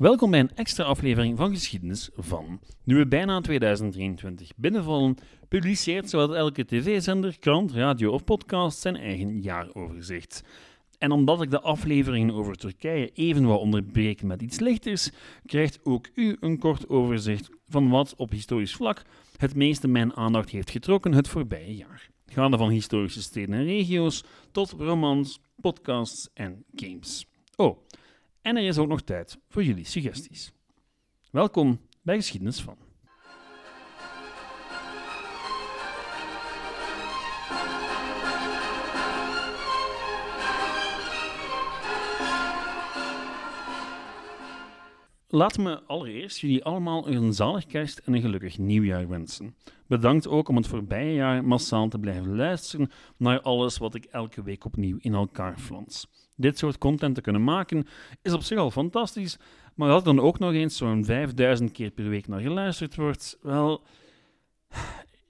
Welkom bij een extra aflevering van Geschiedenis van. Nu we bijna 2023 binnenvallen, publiceert zowat elke tv-zender, krant, radio of podcast zijn eigen jaaroverzicht. En omdat ik de afleveringen over Turkije even wou onderbreken met iets lichters, krijgt ook u een kort overzicht van wat op historisch vlak het meeste mijn aandacht heeft getrokken het voorbije jaar. Gaande van historische steden en regio's tot romans, podcasts en games. Oh, en er is ook nog tijd voor jullie suggesties. Welkom bij Geschiedenis van. Laat me allereerst jullie allemaal een zalig kerst en een gelukkig nieuwjaar wensen. Bedankt ook om het voorbije jaar massaal te blijven luisteren naar alles wat ik elke week opnieuw in elkaar flans. Dit soort content te kunnen maken is op zich al fantastisch, maar als er dan ook nog eens zo'n 5000 keer per week naar geluisterd wordt, wel,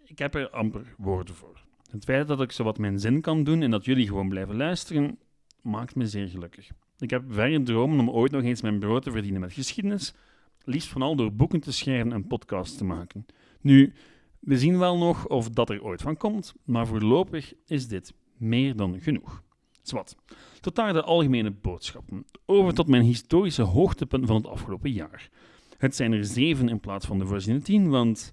ik heb er amper woorden voor. Het feit dat ik zo wat mijn zin kan doen en dat jullie gewoon blijven luisteren, maakt me zeer gelukkig. Ik heb verre dromen om ooit nog eens mijn brood te verdienen met geschiedenis, liefst vooral door boeken te schrijven en podcasts te maken. Nu, we zien wel nog of dat er ooit van komt, maar voorlopig is dit meer dan genoeg. Zwat. Tot daar de algemene boodschappen. Over tot mijn historische hoogtepunt van het afgelopen jaar. Het zijn er zeven in plaats van de voorziene tien, want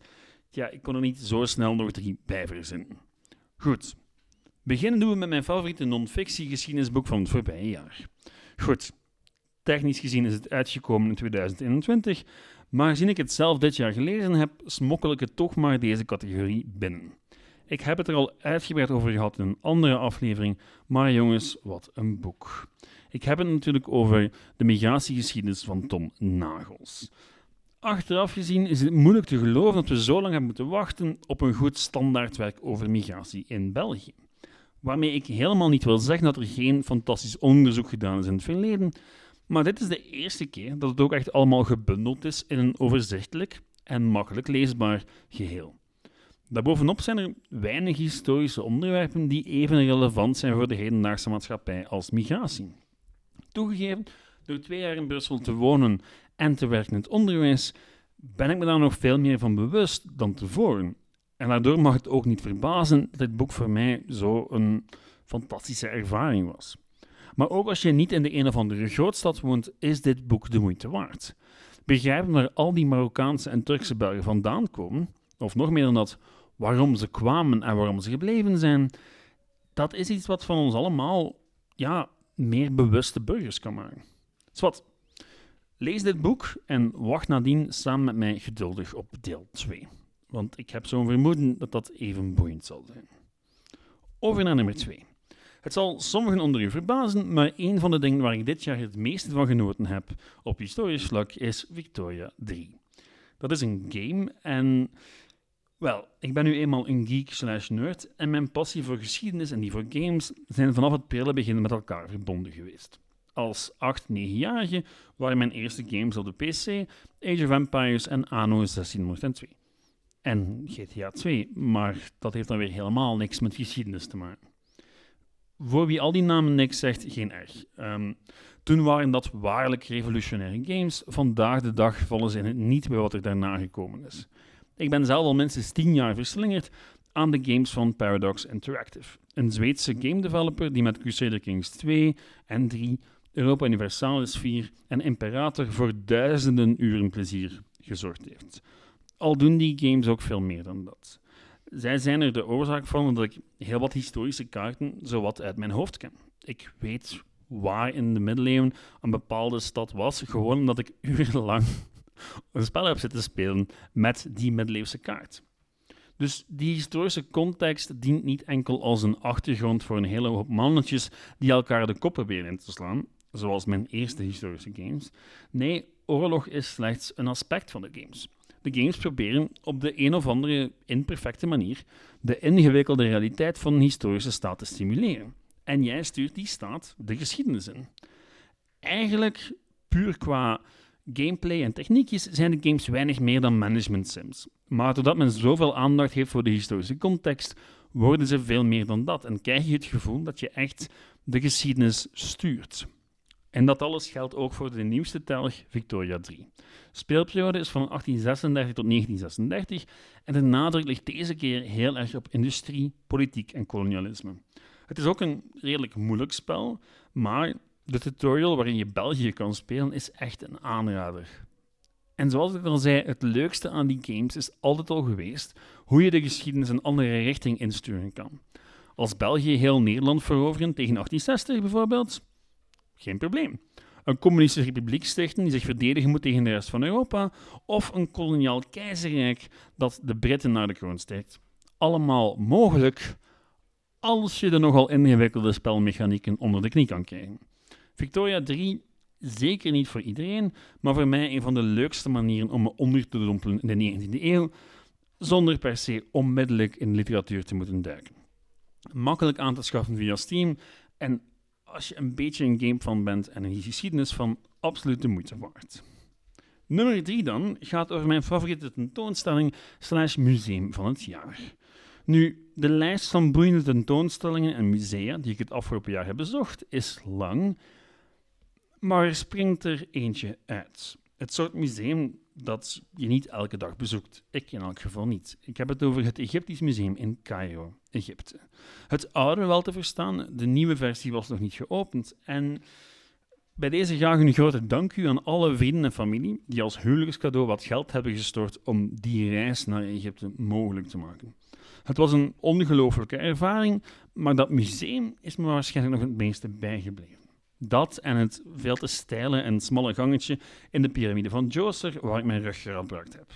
ja, ik kon er niet zo snel nog drie bij verzinnen. Goed. Beginnen doen we met mijn favoriete non-fictie geschiedenisboek van het voorbije jaar. Goed. Technisch gezien is het uitgekomen in 2021, maar gezien ik het zelf dit jaar gelezen heb, smokkel ik het toch maar deze categorie binnen. Ik heb het er al uitgebreid over gehad in een andere aflevering, maar jongens, wat een boek. Ik heb het natuurlijk over de migratiegeschiedenis van Tom Nagels. Achteraf gezien is het moeilijk te geloven dat we zo lang hebben moeten wachten op een goed standaardwerk over migratie in België. Waarmee ik helemaal niet wil zeggen dat er geen fantastisch onderzoek gedaan is in het verleden, maar dit is de eerste keer dat het ook echt allemaal gebundeld is in een overzichtelijk en makkelijk leesbaar geheel. Daarbovenop zijn er weinig historische onderwerpen die even relevant zijn voor de hedendaagse maatschappij als migratie. Toegegeven, door twee jaar in Brussel te wonen en te werken in het onderwijs, ben ik me daar nog veel meer van bewust dan tevoren. En daardoor mag het ook niet verbazen dat dit boek voor mij zo een fantastische ervaring was. Maar ook als je niet in de een of andere grootstad woont, is dit boek de moeite waard. Begrijpen waar al die Marokkaanse en Turkse Belgen vandaan komen, of nog meer dan dat, waarom ze kwamen en waarom ze gebleven zijn, dat is iets wat van ons allemaal ja, meer bewuste burgers kan maken. Dus wat, lees dit boek en wacht nadien samen met mij geduldig op deel 2. Want ik heb zo'n vermoeden dat dat even boeiend zal zijn. Over naar nummer 2. Het zal sommigen onder u verbazen, maar een van de dingen waar ik dit jaar het meeste van genoten heb op historisch vlak is Victoria 3. Dat is een game en wel, ik ben nu eenmaal een geek slash nerd en mijn passie voor geschiedenis en die voor games zijn vanaf het prille begin met elkaar verbonden geweest. Als 8-9-jarige waren mijn eerste games op de PC Age of Empires en Anno 1602. En GTA 2, maar dat heeft dan weer helemaal niks met geschiedenis te maken. Voor wie al die namen niks zegt, geen erg. Um, toen waren dat waarlijk revolutionaire games. Vandaag de dag vallen ze in het niet bij wat er daarna gekomen is. Ik ben zelf al minstens 10 jaar verslingerd aan de games van Paradox Interactive, een Zweedse game developer die met Crusader Kings 2 en 3, Europa Universalis 4 en Imperator voor duizenden uren plezier gezorgd heeft. Al doen die games ook veel meer dan dat. Zij zijn er de oorzaak van dat ik heel wat historische kaarten zowat uit mijn hoofd ken. Ik weet waar in de middeleeuwen een bepaalde stad was, gewoon omdat ik urenlang een spel heb zitten spelen met die middeleeuwse kaart. Dus die historische context dient niet enkel als een achtergrond voor een hele hoop mannetjes die elkaar de kop proberen in te slaan, zoals mijn eerste historische games. Nee, oorlog is slechts een aspect van de games. De games proberen op de een of andere imperfecte manier de ingewikkelde realiteit van een historische staat te stimuleren. En jij stuurt die staat de geschiedenis in. Eigenlijk puur qua gameplay en techniekjes zijn de games weinig meer dan management sims. Maar doordat men zoveel aandacht heeft voor de historische context, worden ze veel meer dan dat en krijg je het gevoel dat je echt de geschiedenis stuurt. En dat alles geldt ook voor de nieuwste telg Victoria 3. Speelperiode is van 1836 tot 1936 en de nadruk ligt deze keer heel erg op industrie, politiek en kolonialisme. Het is ook een redelijk moeilijk spel, maar de tutorial waarin je België kan spelen is echt een aanrader. En zoals ik al zei, het leukste aan die games is altijd al geweest hoe je de geschiedenis een andere richting insturen kan. Als België heel Nederland veroveren tegen 1860 bijvoorbeeld, geen probleem. Een communistische republiek stichten die zich verdedigen moet tegen de rest van Europa, of een koloniaal keizerrijk dat de Britten naar de kroon steekt. Allemaal mogelijk als je de nogal ingewikkelde spelmechanieken onder de knie kan krijgen. Victoria 3 zeker niet voor iedereen, maar voor mij een van de leukste manieren om me onder te dompelen in de 19e eeuw, zonder per se onmiddellijk in literatuur te moeten duiken. Makkelijk aan te schaffen via Steam en als je een beetje een game van bent en een geschiedenis van, absoluut de moeite waard. Nummer 3 dan gaat over mijn favoriete tentoonstelling slash museum van het jaar. Nu, de lijst van boeiende tentoonstellingen en musea die ik het afgelopen jaar heb bezocht is lang, maar er springt er eentje uit. Het soort museum dat je niet elke dag bezoekt. Ik in elk geval niet. Ik heb het over het Egyptisch Museum in Cairo, Egypte. Het oude wel te verstaan, de nieuwe versie was nog niet geopend. En bij deze graag een grote dank u aan alle vrienden en familie die als huwelijkscadeau wat geld hebben gestort om die reis naar Egypte mogelijk te maken. Het was een ongelooflijke ervaring, maar dat museum is me waarschijnlijk nog het meeste bijgebleven. Dat en het veel te steile en smalle gangetje in de piramide van Djoser, waar ik mijn rug gebruikt heb.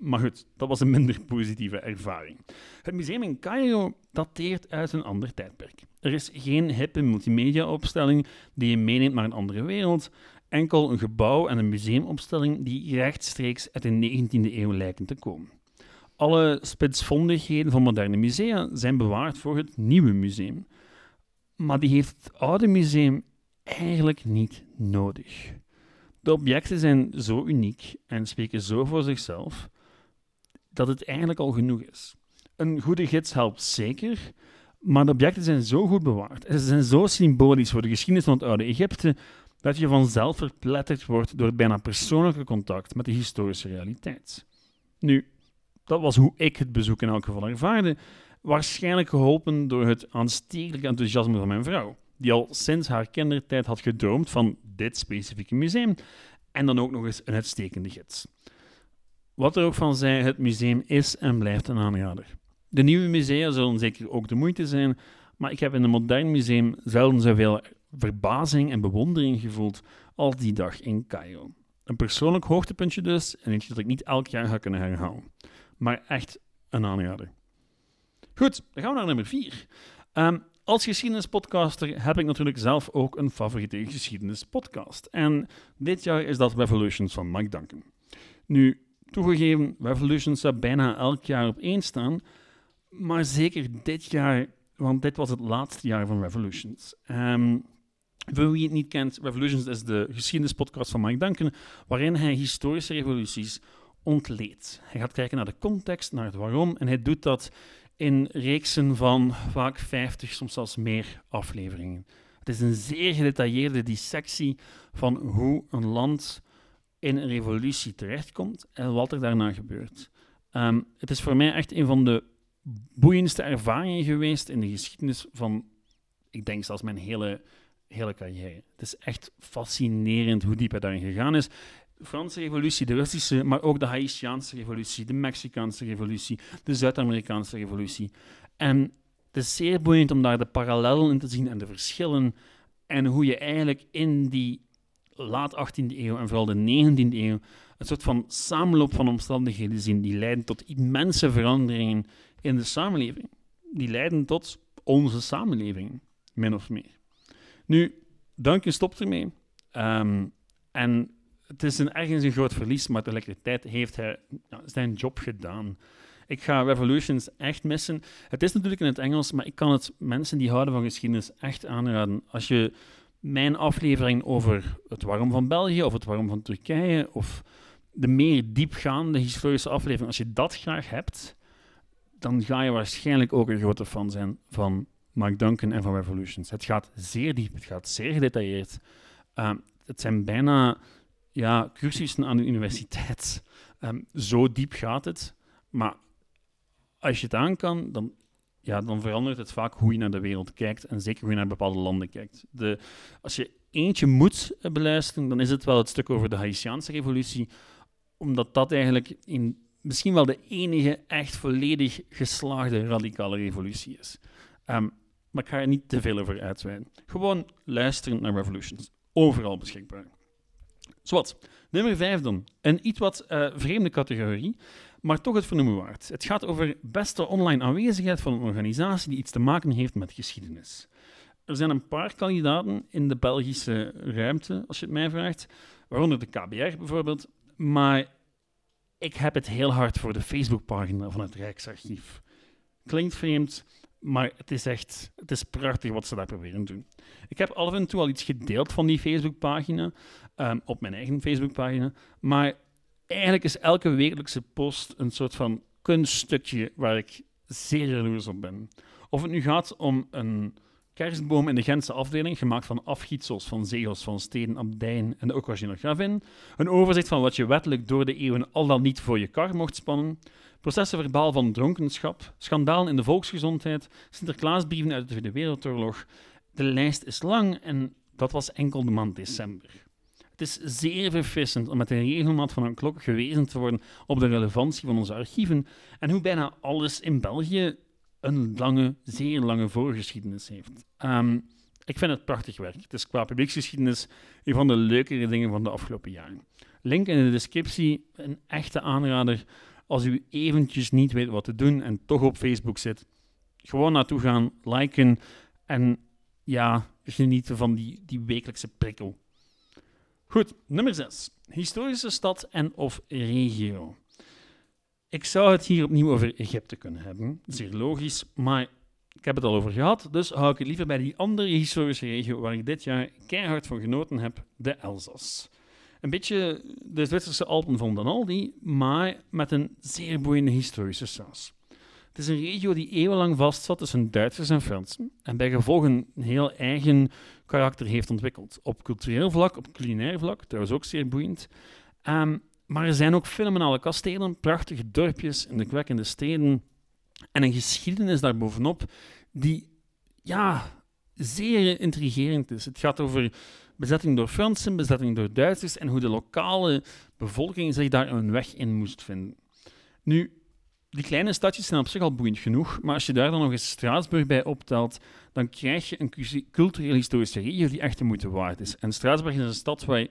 Maar goed, dat was een minder positieve ervaring. Het museum in Cairo dateert uit een ander tijdperk. Er is geen hippe multimedia-opstelling die je meeneemt naar een andere wereld, enkel een gebouw en een museumopstelling die rechtstreeks uit de 19e eeuw lijken te komen. Alle spitsvondigheden van moderne musea zijn bewaard voor het nieuwe museum. Maar die heeft het oude museum eigenlijk niet nodig. De objecten zijn zo uniek en spreken zo voor zichzelf dat het eigenlijk al genoeg is. Een goede gids helpt zeker, maar de objecten zijn zo goed bewaard en ze zijn zo symbolisch voor de geschiedenis van het oude Egypte dat je vanzelf verpletterd wordt door het bijna persoonlijke contact met de historische realiteit. Nu, dat was hoe ik het bezoek in elk geval ervaarde, waarschijnlijk geholpen door het aanstekelijk enthousiasme van mijn vrouw die al sinds haar kindertijd had gedroomd van dit specifieke museum en dan ook nog eens een uitstekende gids. Wat er ook van zij, het museum is en blijft een aanrader. De nieuwe musea zullen zeker ook de moeite zijn, maar ik heb in een modern museum zelden zoveel verbazing en bewondering gevoeld als die dag in Cairo. Een persoonlijk hoogtepuntje dus, en eentje dat ik niet elk jaar ga kunnen herhalen. Maar echt een aanrader. Goed, dan gaan we naar nummer 4. Als geschiedenispodcaster heb ik natuurlijk zelf ook een favoriete geschiedenispodcast. En dit jaar is dat Revolutions van Mike Duncan. Nu, toegegeven, Revolutions staat bijna elk jaar op één staan. Maar zeker dit jaar, want dit was het laatste jaar van Revolutions. Um, voor wie het niet kent, Revolutions is de geschiedenispodcast van Mike Duncan, waarin hij historische revoluties ontleedt. Hij gaat kijken naar de context, naar het waarom, en hij doet dat in reeksen van vaak 50, soms zelfs meer afleveringen. Het is een zeer gedetailleerde dissectie van hoe een land in een revolutie terechtkomt en wat er daarna gebeurt. Um, het is voor mij echt een van de boeiendste ervaringen geweest in de geschiedenis van, ik denk zelfs mijn hele, hele carrière. Het is echt fascinerend hoe diep hij daarin gegaan is. Franse revolutie, de Russische, maar ook de Haitiaanse revolutie, de Mexicaanse revolutie, de Zuid-Amerikaanse revolutie. En het is zeer boeiend om daar de parallellen in te zien en de verschillen en hoe je eigenlijk in die laat 18e eeuw en vooral de 19e eeuw een soort van samenloop van omstandigheden zien die leiden tot immense veranderingen in de samenleving. Die leiden tot onze samenleving, min of meer. Nu, Duncan stopt ermee. Um, en het is een, ergens een groot verlies, maar tegelijkertijd heeft hij zijn job gedaan. Ik ga Revolutions echt missen. Het is natuurlijk in het Engels, maar ik kan het mensen die houden van geschiedenis echt aanraden. Als je mijn aflevering over het waarom van België of het waarom van Turkije of de meer diepgaande historische aflevering, als je dat graag hebt, dan ga je waarschijnlijk ook een grote fan zijn van Mark Duncan en van Revolutions. Het gaat zeer diep, het gaat zeer gedetailleerd. Ehm, het zijn bijna ja, cursussen aan de universiteit. Ehm, zo diep gaat het. Maar als je het aan kan, dan, ja, dan verandert het vaak hoe je naar de wereld kijkt. En zeker hoe je naar bepaalde landen kijkt. De, als je eentje moet beluisteren, dan is het wel het stuk over de Haitiaanse revolutie. Omdat dat eigenlijk in, misschien wel de enige echt volledig geslaagde radicale revolutie is. Ehm, maar ik ga er niet te veel over uitweiden. Gewoon luisteren naar Revolutions. Overal beschikbaar. Zowat. Nummer 5 dan. Een iets wat uh, vreemde categorie, maar toch het vernoemen waard. Het gaat over beste online aanwezigheid van een organisatie die iets te maken heeft met geschiedenis. Er zijn een paar kandidaten in de Belgische ruimte, als je het mij vraagt, waaronder de KBR bijvoorbeeld, maar ik heb het heel hard voor de Facebookpagina van het Rijksarchief. Klinkt vreemd, maar het is echt het is prachtig wat ze daar proberen te doen. Ik heb af en toe al iets gedeeld van die Facebookpagina, um, op mijn eigen Facebookpagina, maar eigenlijk is elke wekelijkse post een soort van kunststukje waar ik zeer jaloers op ben. Of het nu gaat om een kerstboom in de Gentse afdeling, gemaakt van afgietsels van zegels van steden, abdijen en de ocasionogravin. Een overzicht van wat je wettelijk door de eeuwen al dan niet voor je kar mocht spannen. Processen verbaal van dronkenschap, schandalen in de volksgezondheid, Sinterklaasbrieven uit de Tweede Wereldoorlog. De lijst is lang en dat was enkel de maand december. Het is zeer verfrissend om met de regelmaat van een klok gewezen te worden op de relevantie van onze archieven en hoe bijna alles in België een lange, zeer lange voorgeschiedenis heeft. Ehm, ik vind het prachtig werk. Het is qua publieksgeschiedenis een van de leukere dingen van de afgelopen jaren. Link in de descriptie, een echte aanrader als u eventjes niet weet wat te doen en toch op Facebook zit. Gewoon naartoe gaan, liken en ja, genieten van die, die wekelijkse prikkel. Goed, nummer 6. Historische stad en of regio. Ik zou het hier opnieuw over Egypte kunnen hebben, zeer logisch, maar ik heb het al over gehad, dus hou ik het liever bij die andere historische regio waar ik dit jaar keihard van genoten heb, de Elzas. Een beetje de Zwitserse Alpen van Danaldi, maar met een zeer boeiende historische saus. Het is een regio die eeuwenlang vastzat tussen Duitsers en Fransen en bij gevolg een heel eigen karakter heeft ontwikkeld. Op cultureel vlak, op culinair vlak, trouwens ook zeer boeiend. Ehm, maar er zijn ook fenomenale kastelen, prachtige dorpjes, indrukwekkende steden en een geschiedenis daarbovenop die ja, zeer intrigerend is. Het gaat over bezetting door Fransen, bezetting door Duitsers en hoe de lokale bevolking zich daar een weg in moest vinden. Nu, die kleine stadjes zijn op zich al boeiend genoeg, maar als je daar dan nog eens Straatsburg bij optelt, dan krijg je een cultureel-historische regio die echt de moeite waard is. En Straatsburg is een stad waar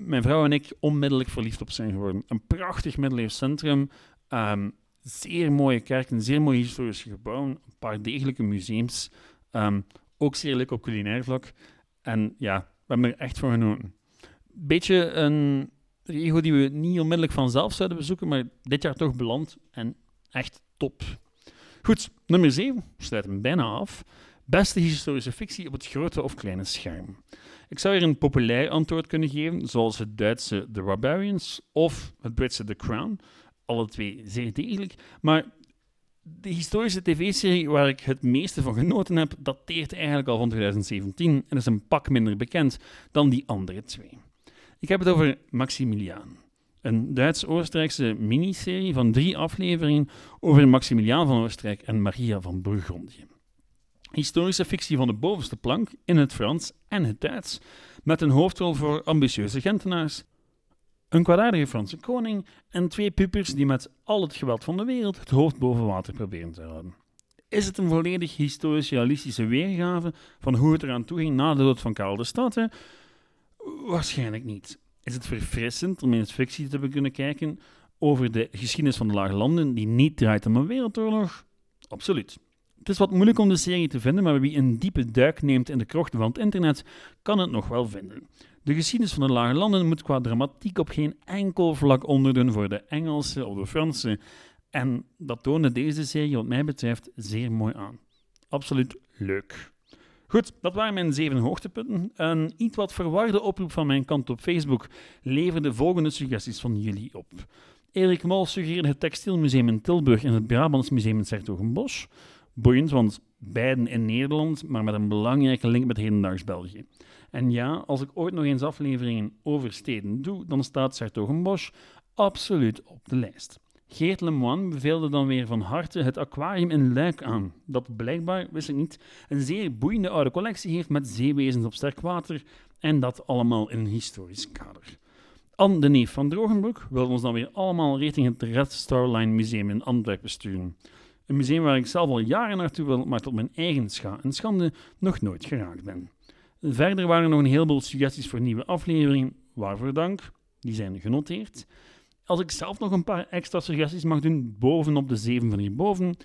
mijn vrouw en ik onmiddellijk verliefd op zijn geworden. Een prachtig middeleeuws centrum, um, zeer mooie kerken, zeer mooie historische gebouwen, een paar degelijke museums, um, ook zeer leuk op culinair vlak. En ja, we hebben er echt van genoten. Beetje een regio die we niet onmiddellijk vanzelf zouden bezoeken, maar dit jaar toch beland en echt top. Goed, nummer 7, sluit hem bijna af. Beste historische fictie op het grote of kleine scherm. Ik zou hier een populair antwoord kunnen geven, zoals het Duitse The Barbarians of het Britse The Crown. Alle twee zeer degelijk. Maar de historische tv-serie waar ik het meeste van genoten heb, dateert eigenlijk al van 2017 en is een pak minder bekend dan die andere twee. Ik heb het over Maximiliaan, een Duits-Oostenrijkse miniserie van drie afleveringen over Maximiliaan van Oostenrijk en Maria van Burgondië. Historische fictie van de bovenste plank in het Frans en het Duits, met een hoofdrol voor ambitieuze Gentenaars, een kwaadaardige Franse koning en twee pupers die met al het geweld van de wereld het hoofd boven water proberen te houden. Is het een volledig historisch-realistische weergave van hoe het eraan toe ging na de dood van Karel de Stad? Waarschijnlijk niet. Is het verfrissend om het fictie te kunnen kijken over de geschiedenis van de Lage Landen die niet draait om een wereldoorlog? Absoluut. Het is wat moeilijk om de serie te vinden, maar wie een diepe duik neemt in de krochten van het internet, kan het nog wel vinden. De geschiedenis van de Lage Landen moet qua dramatiek op geen enkel vlak onderdoen voor de Engelse of de Franse. En dat toonde deze serie, wat mij betreft, zeer mooi aan. Absoluut leuk. Goed, dat waren mijn zeven hoogtepunten. Een iets wat verwarde oproep van mijn kant op Facebook leverde volgende suggesties van jullie op. Erik Mol suggereerde het Textielmuseum in Tilburg en het Brabants Museum in Sertogenbosch. Boeiend, want beiden in Nederland, maar met een belangrijke link met hedendaags België. En ja, als ik ooit nog eens afleveringen over steden doe, dan staat Sertogenbosch absoluut op de lijst. Geert Lemoine beveelde dan weer van harte het aquarium in Luik aan, dat blijkbaar, wist ik niet, een zeer boeiende oude collectie heeft met zeewezens op sterk water en dat allemaal in een historisch kader. Anne de Neef van Drogenbroek wil ons dan weer allemaal richting het Red Star Line Museum in Antwerpen sturen. Een museum waar ik zelf al jaren naartoe wil, maar tot mijn eigen scha en schande nog nooit geraakt ben. Verder waren er nog een heleboel suggesties voor nieuwe afleveringen, waarvoor dank, die zijn genoteerd. Als ik zelf nog een paar extra suggesties mag doen, bovenop de zeven van hierboven.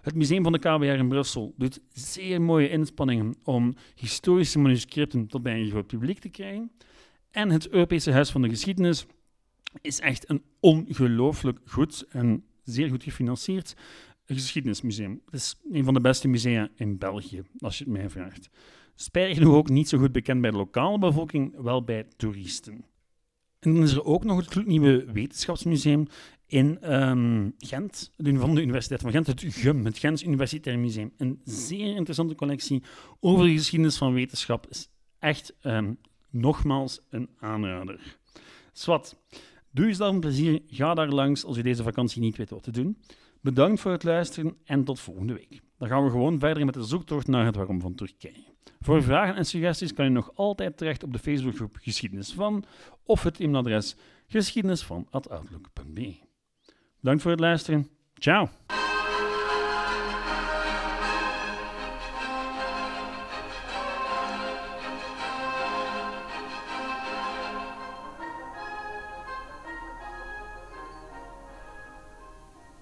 Het Museum van de KBR in Brussel doet zeer mooie inspanningen om historische manuscripten tot bij een groot publiek te krijgen. En het Europese Huis van de Geschiedenis is echt een ongelooflijk goed en zeer goed gefinancierd geschiedenismuseum. Het is een van de beste musea in België, als je het mij vraagt. Spijtig genoeg ook niet zo goed bekend bij de lokale bevolking, wel bij toeristen. En dan is er ook nog het nieuwe wetenschapsmuseum in um, Gent, van de Universiteit van Gent, het GUM, het Gens Universitair Museum. Een zeer interessante collectie over de geschiedenis van wetenschap. Is echt um, nogmaals een aanrader. Swat, doe jezelf een plezier, ga daar langs als je deze vakantie niet weet wat te doen. Bedankt voor het luisteren en tot volgende week. Dan gaan we gewoon verder met de zoektocht naar het waarom van Turkije. Voor vragen en suggesties kan je nog altijd terecht op de Facebookgroep Geschiedenis van of het e-mailadres geschiedenisvan.outlook.be. Bedankt voor het luisteren. Ciao!